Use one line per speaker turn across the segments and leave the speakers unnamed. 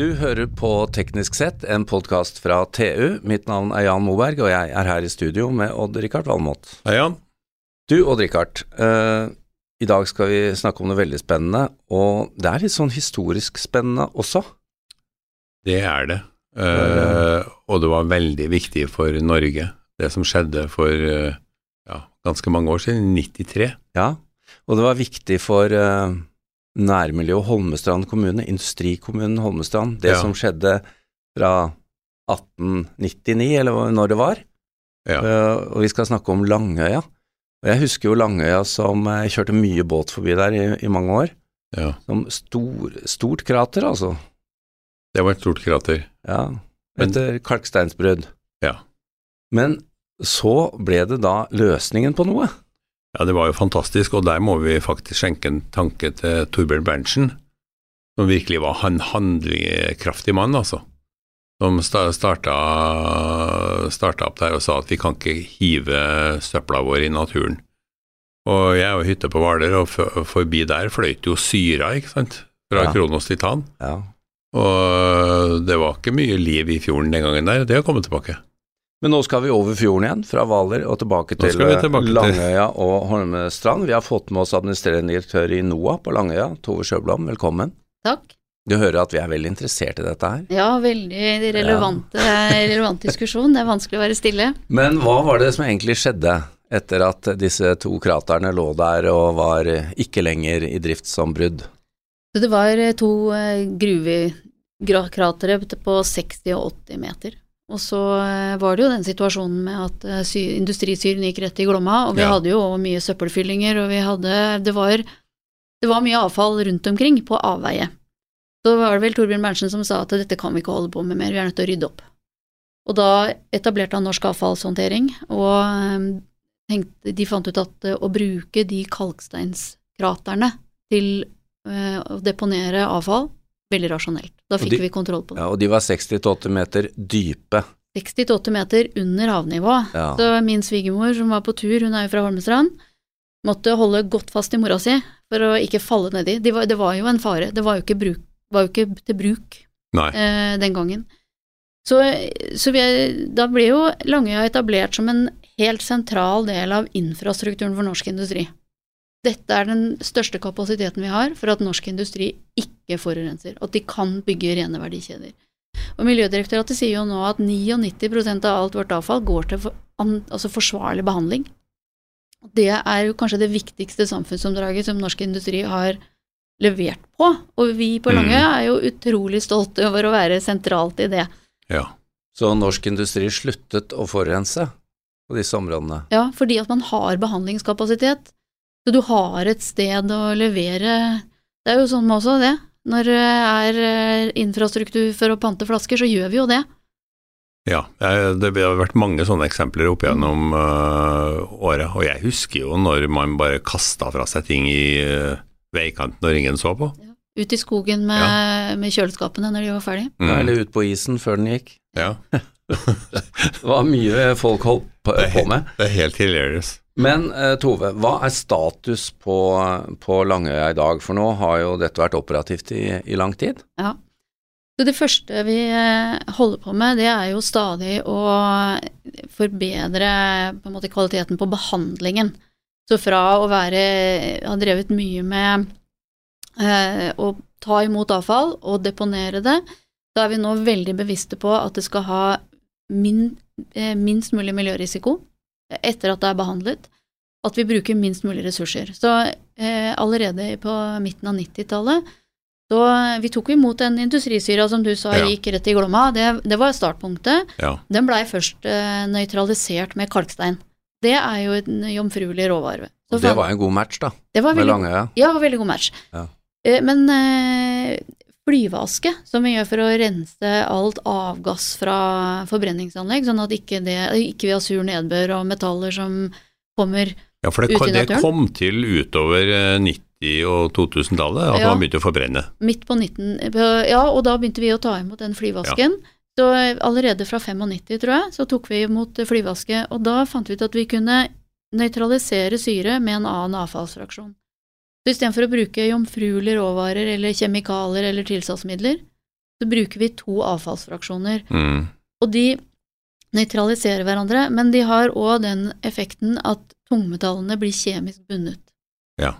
Du hører på Teknisk sett, en podkast fra TU. Mitt navn er Jan Moberg, og jeg er her i studio med Odd-Rikard Valmot.
Hei, Jan.
Du, Odd-Rikard. Eh, I dag skal vi snakke om noe veldig spennende, og det er litt sånn historisk spennende også.
Det er det. Eh, og det var veldig viktig for Norge, det som skjedde for eh, ja, ganske mange år siden, 93.
Ja, og det var viktig for eh, nærmiljøet Holmestrand kommune, industrikommunen Holmestrand, det
Ja.
som skjedde fra 1899, eller når det var.
Ja.
Uh, og vi skal snakke om Langøya. Og jeg husker jo Langøya som eh, Jeg kjørte mye båt forbi der i, i mange år.
ja.
Som stor, stort krater, altså.
Det var et stort krater.
Ja,
Men-
etter kalksteinsbrudd.
Ja.
Men så ble det da løsningen på noe.
Ja, det var jo fantastisk, og der må vi faktisk skjenke en tanke til Torbjørn Berntsen, som virkelig var en handlekraftig mann, altså. Som sta- starta, starta opp der og sa at vi kan ikke hive søpla vår i naturen. Og jeg har hytte på Hvaler, og forbi der fløyt jo syra, ikke sant, fra
Ja.
Kronos Titan.
Ja.
Og det var ikke mye liv i fjorden den gangen der, det har kommet tilbake.
Men nå skal vi over fjorden igjen, fra Hvaler og tilbake til
tilbake
Langøya til- og Holmestrand. Vi har fått med oss administrerende direktør i NOAH på Langøya, Tove Sjøblom, velkommen.
Takk.
Du hører at vi er veldig interessert i dette her.
Ja, veldig relevant, relevant diskusjon. Det er vanskelig å være stille.
Men hva var det som egentlig skjedde etter at disse to kraterne lå der og var ikke lenger i drift som brudd?
Så det var eh, to gruvekratere på 60 og 80 meter. Og så eh, var det jo den situasjonen med at eh, sy- industrisyren gikk rett i Glomma, og vi
Ja.
hadde jo mye søppelfyllinger, og vi hadde Det var, det var mye avfall rundt omkring på avveie. Så var det vel Torbjørn Berntsen som sa at dette kan vi ikke holde på med mer, vi er nødt til å rydde opp. Og da etablerte han Norsk avfallshåndtering, og eh, tenkte, de fant ut at å bruke de kalksteinskraterne til å deponere avfall, veldig rasjonelt. Da fikk
de-
vi kontroll på det.
Ja, og de var 60-80 meter dype.
60-80 meter under havnivå.
Ja.
Så min svigermor som var på tur, hun er jo fra Holmestrand, måtte holde godt fast i mora si for å ikke falle nedi. De var, det var jo en fare, det var jo ikke, bruk, var jo ikke til bruk eh, den gangen. Så, så vi, da ble jo Langøya etablert som en helt sentral del av infrastrukturen for norsk industri. Dette er den største kapasiteten vi har for at norsk industri ikke forurenser, at de kan bygge rene verdikjeder. Og Miljødirektoratet sier jo nå at 99% av alt vårt avfall går til for, altså forsvarlig behandling. Det er jo kanskje det viktigste samfunnsomdraget som norsk industri har levert på, og vi på
Mm.
Er jo utrolig stolte over å være sentralt i det.
Ja.
Så norsk industri sluttet å forurense på disse områdene.
Ja, fordi at man har behandlingskapasitet. Så du har et sted å levere Det er jo sånn med også det. Når det er eh, infrastruktur for å pante flasker, så gjør vi jo det.
Ja, jeg- det har vært mange sånne eksempler opp gjennom øh, året, og jeg husker jo når man bare kasta fra seg ting i øh, veikanten når ingen så på.
Ut i skogen med, med kjøleskapene når de var ferdige.
Mm.
Eller ut på isen før den gikk.
Ja,
Det var mye folk holdt på, på med.
det er helt hilarious.
Men eh, Tove, hva er status på, på Langøya i dag? For nå har jo dette vært operativt i, i lang tid.
Ja. Så det første vi eh, holder på med, det er jo stadig å forbedre på måte kvaliteten på behandlingen. Så fra å være ha drevet mye med eh, å ta imot avfall og deponere det, så er vi nå veldig bevisste på at det skal ha min, eh, minst mulig miljørisiko etter at det er behandlet. At vi bruker minst mulig ressurser. Så eh, allerede på midten av 90-tallet så vi tok imot en industrisyra som du sa
Ja.
gikk rett i Glomma. Det, det var startpunktet.
Ja.
Den blei først eh, nøytralisert med kalkstein. Det er jo en jomfruelig råvare. Så
det var en god match, da,
det var
med
veldig,
Langøya.
ja, det var veldig god match.
Ja.
Eh, Men eh, flyveaske, som vi gjør for å rense alt avgass fra forbrenningsanlegg, sånn at ikke, det, ikke vi har sur nedbør og metaller som kommer
Ja, for det,
Ja, for
det kom til utover eh, 90- og 2000-tallet at
Ja.
man begynte å forbrenne.
midt på 19... Ja, og da begynte vi å ta imot den flyvasken. Så eh, allerede fra 95, tror jeg, så tok vi imot eh, flyvaske, og da fant vi ut at vi kunne nøytralisere syre med en annen avfallsfraksjon. Så istedenfor å bruke jomfruelige råvarer eller kjemikalier eller tilsatsmidler, så bruker vi to avfallsfraksjoner.
Mm.
Og de nøytraliserer hverandre, men de har òg den effekten at tungmetallene blir kjemisk bundet.
Ja.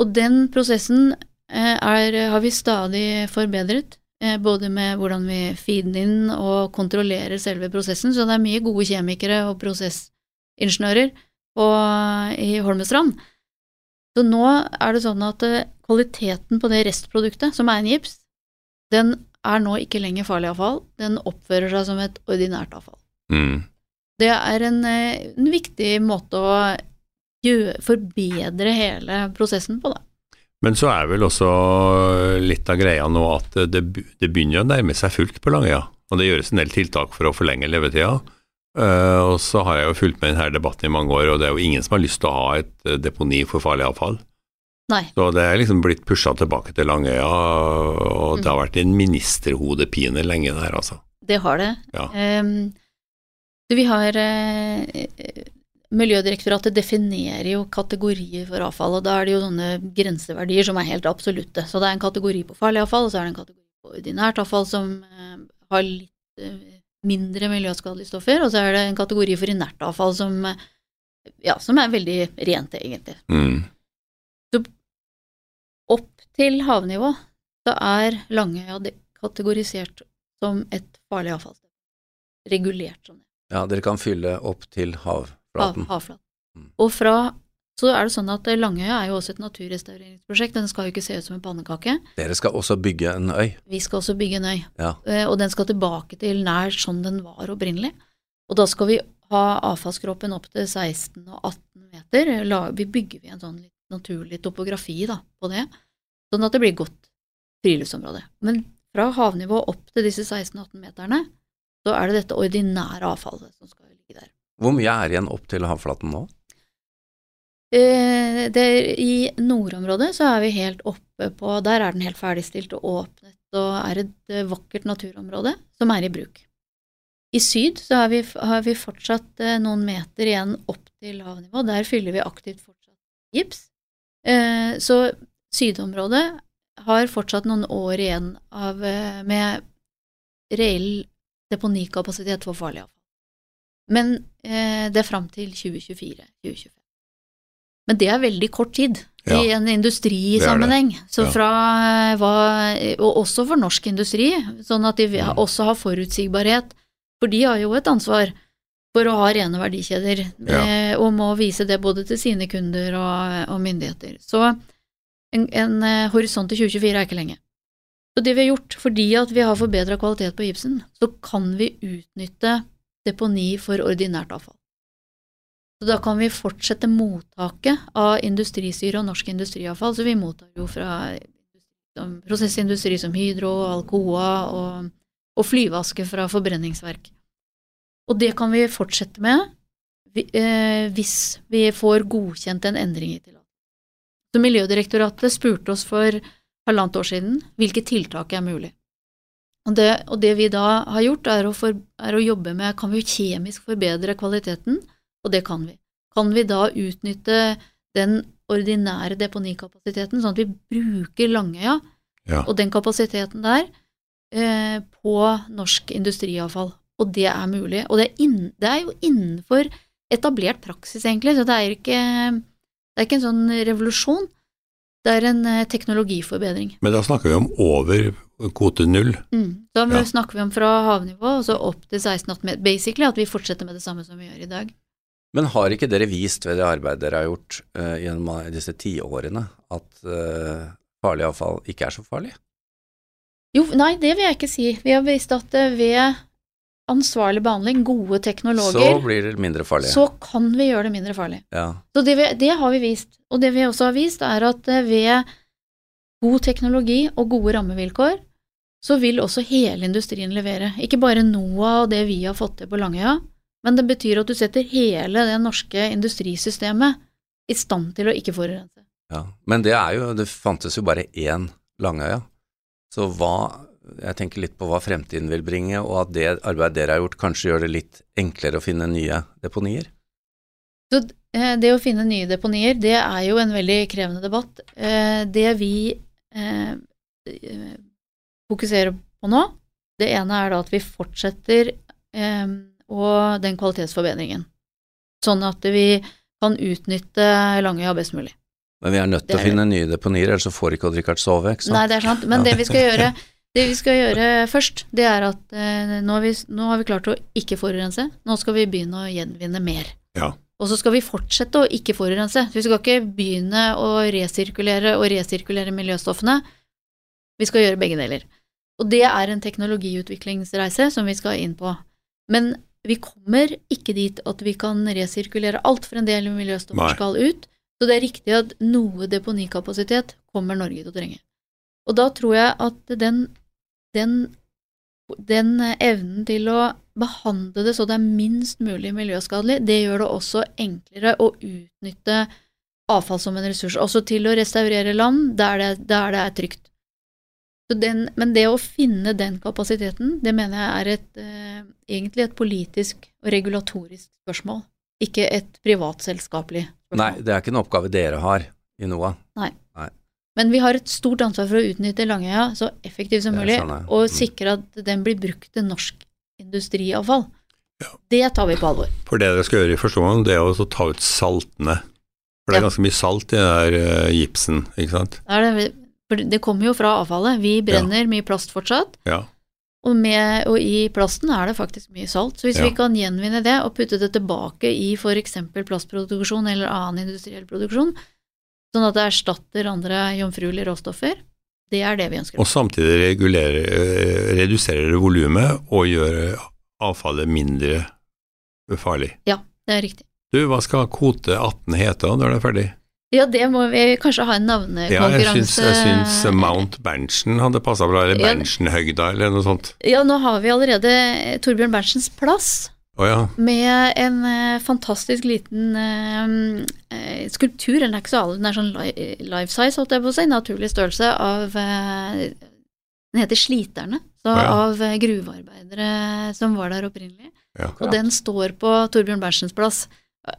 Og den prosessen eh, er, har vi stadig forbedret, eh, både med hvordan vi feeder den inn og kontrollerer selve prosessen, så det er mye gode kjemikere og prosessingeniører i Holmestrand. Så nå er det sånn at eh, kvaliteten på det restproduktet, som er en gips, den er nå ikke lenger farlig avfall, den oppfører seg som et ordinært avfall.
Mm.
Det er en, eh, en viktig måte å forbedre hele prosessen på, da.
Men så er vel også litt av greia nå at det, det begynner å nærme seg fullt på Langøya, og det gjøres en del tiltak for å forlenge levetida. Eh, og så har jeg jo fulgt med denne debatten i mange år, og det er jo ingen som har lyst til å ha et eh, deponi for farlig avfall.
Nei.
Så det er liksom blitt pusha tilbake til Langøya, og det har vært en ministerhodepine lenge der, altså.
Det har det.
Ja.
Um, vi har uh, Miljødirektoratet definerer jo kategorier for avfall, og da er det jo sånne grenseverdier som er helt absolutte. Så det er en kategori på farlig avfall, og så er det en kategori på ordinært avfall som uh, har litt eh, mindre miljøskadelige stoffer, og så er det en kategori for inert avfall som, ja, som er veldig rent, egentlig.
Mm.
Opp til havnivå, så er Langøya kategorisert som et farlig avfall. Regulert som det.
Ja, dere kan fylle opp til
Hav,
havflaten. Mm.
Og fra så er det sånn at eh, Langøya er jo også et naturrestaureringsprosjekt, den skal jo ikke se ut som en pannekake.
Dere skal også bygge en øy.
Vi skal også bygge en øy,
Ja.
eh, og den skal tilbake til nær sånn den var opprinnelig. Og da skal vi ha avfallskroppen opp til 16 og 18 meter. Vi bygger vi en sånn naturlig topografi da, på det, sånn at det blir godt friluftsområde. Men fra havnivå opp til disse 16-18 meterne, så er det dette ordinære avfallet som skal ligge der.
Hvor mye er igjen opp til havflaten nå?
Eh, det, I nordområdet så er vi helt oppe på Der er den helt ferdigstilt og åpnet og er et eh, vakkert naturområde som er i bruk. I syd så har vi, har vi fortsatt eh, noen meter igjen opp til havnivå. Der fyller vi aktivt fortsatt gips. Så sydområdet har fortsatt noen år igjen av, med reell deponikapasitet for farlig avfall. Men det er fram til 2024-2025. Men det er veldig kort tid
Ja,
i en industrisammenheng. Så
Ja.
fra eh, hva Og også for norsk industri, sånn at de
Mm.
også har forutsigbarhet. For de har jo et ansvar for å ha rene verdikjeder,
Ja.
eh, og må vise det både til sine kunder og, og myndigheter. Så en, en eh, horisont til 2024 er ikke lenge. Så det vi har gjort, fordi at vi har forbedra kvalitet på gipsen, så kan vi utnytte deponi for ordinært avfall. Så da kan vi fortsette mottaket av industrisyre og norsk industriavfall, så vi mottar jo fra prosessindustri som Hydro, Alcoa og, og flyvaske fra forbrenningsverk. Og det kan vi fortsette med eh, hvis vi får godkjent en endring i tillatelsen. Miljødirektoratet spurte oss for halvannet år siden hvilke tiltak er mulig. Og det, og det vi da har gjort, er å, for, er å jobbe med kan vi kjemisk forbedre kvaliteten, og det kan vi. Kan vi da utnytte den ordinære deponikapasiteten, sånn at vi bruker Langøya
Ja.
og den kapasiteten der eh, på norsk industriavfall? Og det er mulig. Og det er, inn, det er jo innenfor etablert praksis, egentlig, så det er ikke, det er ikke en sånn revolusjon. Det er en eh, teknologiforbedring.
Men da snakker vi om over kvote null.
Mm. Da
Ja.
snakker vi om fra havnivå og så opp til 16-18 meter. Basically at vi fortsetter med det samme som vi gjør i dag.
Men har ikke dere vist ved det arbeidet dere har gjort uh, gjennom disse tiårene, at uh, farlig avfall ikke er så farlig?
Jo, nei, det vil jeg ikke si. Vi har vist at eh, ved ansvarlig behandling, gode teknologer Så
blir det mindre farlig.
så kan vi gjøre det mindre farlig.
Ja.
Så det, vi, det har vi vist. Og det vi også har vist, er at ved god teknologi og gode rammevilkår, så vil også hele industrien levere. Ikke bare noe av det vi har fått til på Langøya, men det betyr at du setter hele det norske industrisystemet i stand til å ikke forurense.
Ja, men det er jo, det fantes jo bare én Langøya. Så hva, jeg tenker litt på hva fremtiden vil bringe, og at det arbeidet dere har gjort kanskje gjør det litt enklere å finne nye deponier.
Så eh, det å finne nye deponier, det er jo en veldig krevende debatt. Eh, det vi eh, fokuserer på nå, Det ene er da at vi fortsetter og den kvalitetsforbedringen, sånn at vi kan utnytte Langøya best mulig.
Men vi er nødt til å finne nye deponier, ellers så får ikke Odd-Rikard sove, ikke sant?
Nei, det er sant, men det vi skal gjøre det vi skal gjøre først, det er at eh, nå, har vi, nå har vi klart å ikke forurense, nå skal vi begynne å gjenvinne mer.
Ja.
Og så skal vi fortsette å ikke forurense. Vi skal ikke begynne å resirkulere og resirkulere miljøstoffene. Vi skal gjøre begge deler. Og det er en teknologiutviklingsreise som vi skal inn på. Men vi kommer ikke dit at vi kan resirkulere alt, for en del miljøstoffer
Nei.
skal ut. Så det er riktig at noe deponikapasitet kommer Norge til å trenge. Og da tror jeg at den, den, den evnen til å behandle det så det er minst mulig miljøskadelig, det gjør det også enklere å utnytte avfall som en ressurs, også til å restaurere land der det, der det er trygt. Så den, men det å finne den kapasiteten, det mener jeg er et, eh, egentlig et politisk og regulatorisk spørsmål, ikke et privatselskapelig spørsmål.
Nei, det er ikke en oppgave dere har i NOAH.
Men vi har et stort ansvar for å utnytte Langøya så effektivt som mulig,
skjønner jeg.
og
Mm.
sikre at den blir brukt til norsk industriavfall.
Ja.
Det tar vi på alvor.
For det dere skal gjøre i første omgang, det er å ta ut saltene. For det er
Ja.
ganske mye salt i den der uh, gipsen, ikke sant?
Det er det, for det kommer jo fra avfallet. Vi brenner mye plast fortsatt,
Ja.
og, med, og i plasten er det faktisk mye salt. Så hvis
Ja.
vi kan gjenvinne det og putte det tilbake i f.eks. plastproduksjon eller annen industriell produksjon, sånn at det erstatter andre jomfruelige råstoffer, det er det vi ønsker.
Og samtidig regulere, det redusere volumet og gjør avfallet mindre farlig.
Det er riktig.
Du, hva skal kvote 18 hete når det er ferdig?
Ja, det må vi kanskje ha en
Ja, jeg
navnekonkurranse.
syns, jeg syns Mount Berntsen hadde passa bra, eller
Ja.
Berntsenhøgda, eller noe sånt.
Ja, nå har vi allerede Torbjørn Berntsens plass,
Oh, ja.
med en eh, fantastisk liten eh, eh, skulptur. Den er ikke så all, den er sånn life size, holdt jeg på å si, naturlig størrelse, av eh, Den heter Sliterne, så
oh, ja.
av eh, gruvearbeidere som var der opprinnelig.
ja.
Og den står på Torbjørn Berntsens plass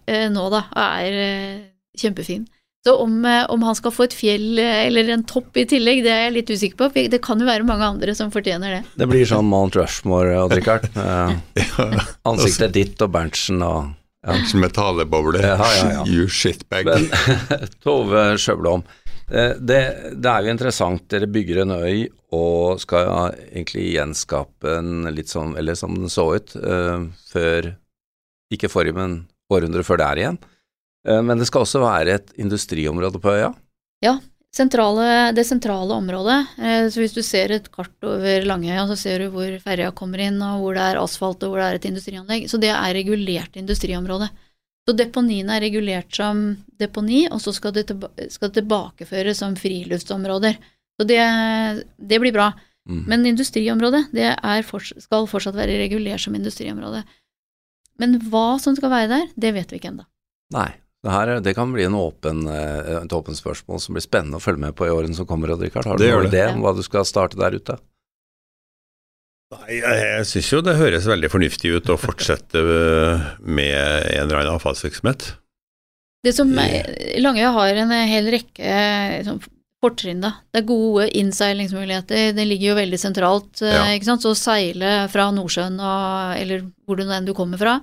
eh, nå, da, og er eh, kjempefin. Så om, eh, om han skal få et fjell eh, eller en topp i tillegg, det er jeg litt usikker på. Det kan jo være mange andre som fortjener det.
Det blir sånn Mount Rushmore, og Richard.
Eh,
ansiktet ditt og Berntsen og ja.
Berntsen med taleboble.
Ja, ja, ja.
You shitbag.
Men Tove Sjøblom, eh, det, det er jo interessant, dere bygger en øy og skal ja egentlig gjenskape en litt sånn, eller som den så ut, eh, før, ikke forrige, men århundre før der igjen. Eh, men det skal også være et industriområde på øya.
Sentrale, det sentrale området, eh, så hvis du ser et kart over Langøya, så ser du hvor ferja kommer inn, og hvor det er asfalt, og hvor det er et industrianlegg. Så det er regulert industriområde. Så deponiene er regulert som deponi, og så skal det, tilba skal det tilbakeføres som friluftsområder. Så det, det blir bra.
Mm.
Men industriområdet det forts skal fortsatt være regulert som industriområde. Men hva som skal være der, det vet vi ikke ennå.
Nei, det, her, er- det kan bli en åpen, eh, et åpent spørsmål som blir spennende å følge med på i årene som kommer, Odd-Rikard. Har du
Det
noen idé om hva du skal starte der ute?
Nei, jeg, jeg syns jo det høres veldig fornuftig ut å fortsette øh, med en eller annen avfallsvirksomhet.
Det som eh, Langøya har en eh, hel rekke eh, sånn fortrinn, da. Det er gode innseilingsmuligheter. Det ligger jo veldig sentralt, eh,
Ja.
ikke sant. Så å seile fra Nordsjøen og eller hvor det nå enn du kommer fra,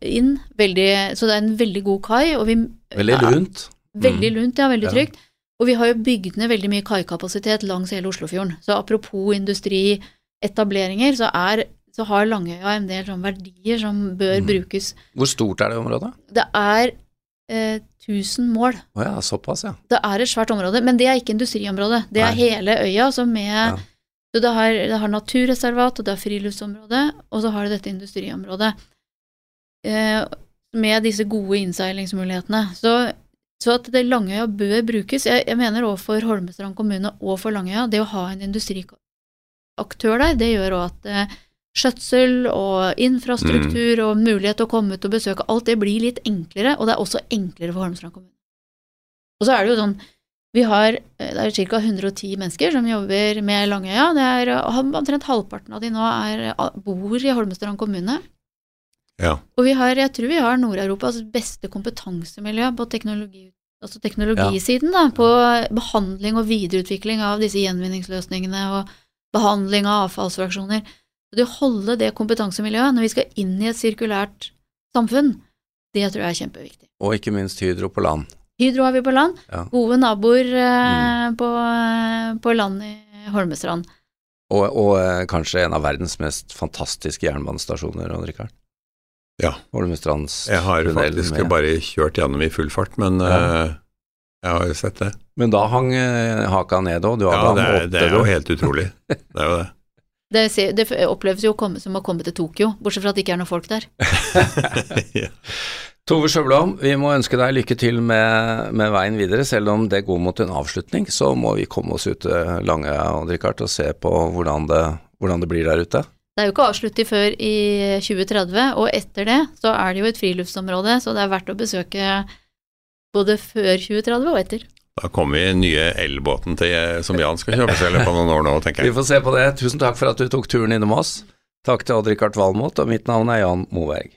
inn veldig Så det er en veldig god kai, vi
Veldig
Ja,
lunt.
Veldig lunt, ja. Veldig
Ja.
trygt. Og vi har jo bygd ned veldig mye kaikapasitet langs hele Oslofjorden. Så apropos industrietableringer, så, er, så har Langøya en del sånne verdier som bør
Mm.
brukes.
Hvor stort er det området?
Det er eh, 1000 mål.
Oh ja, såpass, ja.
Det er et svært område, men det er ikke industriområde. Det er
Nei.
hele øya Så, med
Ja.
Så det har, det har naturreservat, og det er friluftsområde, og så har det dette industriområdet. Eh, med disse gode innseilingsmulighetene. Så, så at det Langøya bør brukes Jeg, jeg mener overfor Holmestrand kommune og for Langøya, det å ha en industriaktør der, det gjør òg at eh, skjøtsel og infrastruktur og mulighet til å komme ut og besøke, alt det blir litt enklere, og det er også enklere for Holmestrand kommune. Og så er det jo sånn vi har eh, det er ca. 110 mennesker som jobber med Langøya. Det er, omtrent halvparten av de nå er, bor i Holmestrand kommune.
Ja.
Og vi har, jeg tror vi har Nord-Europas beste kompetansemiljø på teknologi, altså teknologisiden, da, på behandling og videreutvikling av disse gjenvinningsløsningene og behandling av avfallsfraksjoner. Så det å holde det kompetansemiljøet når vi skal inn i et sirkulært samfunn, det tror jeg er kjempeviktig.
Og ikke minst Hydro på land.
Hydro har vi på land.
Ja.
Gode naboer eh, på, på land i Holmestrand.
Og, og eh, kanskje en av verdens mest fantastiske jernbanestasjoner, Odd Rikard.
Ja.
Holmestrands
Jeg har faktisk
med-
bare kjørt gjennom i full fart, men
Ja.
uh, jeg har jo sett det.
Men da hang eh, haka ned òg,
Ja, det er, det er jo helt utrolig. Det er jo det.
Det, ser- det oppleves jo komme, som å komme til Tokyo, bortsett fra at det ikke er noen folk der.
ja.
Tove Sjøblom, vi må ønske deg lykke til med, med veien videre. Selv om det går mot en avslutning, så må vi komme oss ut til Langøya Odd og se på hvordan det, hvordan det blir der ute.
Det er jo ikke avsluttet før i 2030, og etter det så er det jo et friluftsområde, så det er verdt å besøke både før 2030 og etter.
Da kommer vi nye elbåten til, som Jan skal kjøpe seg i løpet av noen år nå, tenker jeg.
Vi får se på det. Tusen takk for at du tok turen innom oss. Takk til Odd Rikard Valmot, og mitt navn er Jan Moberg.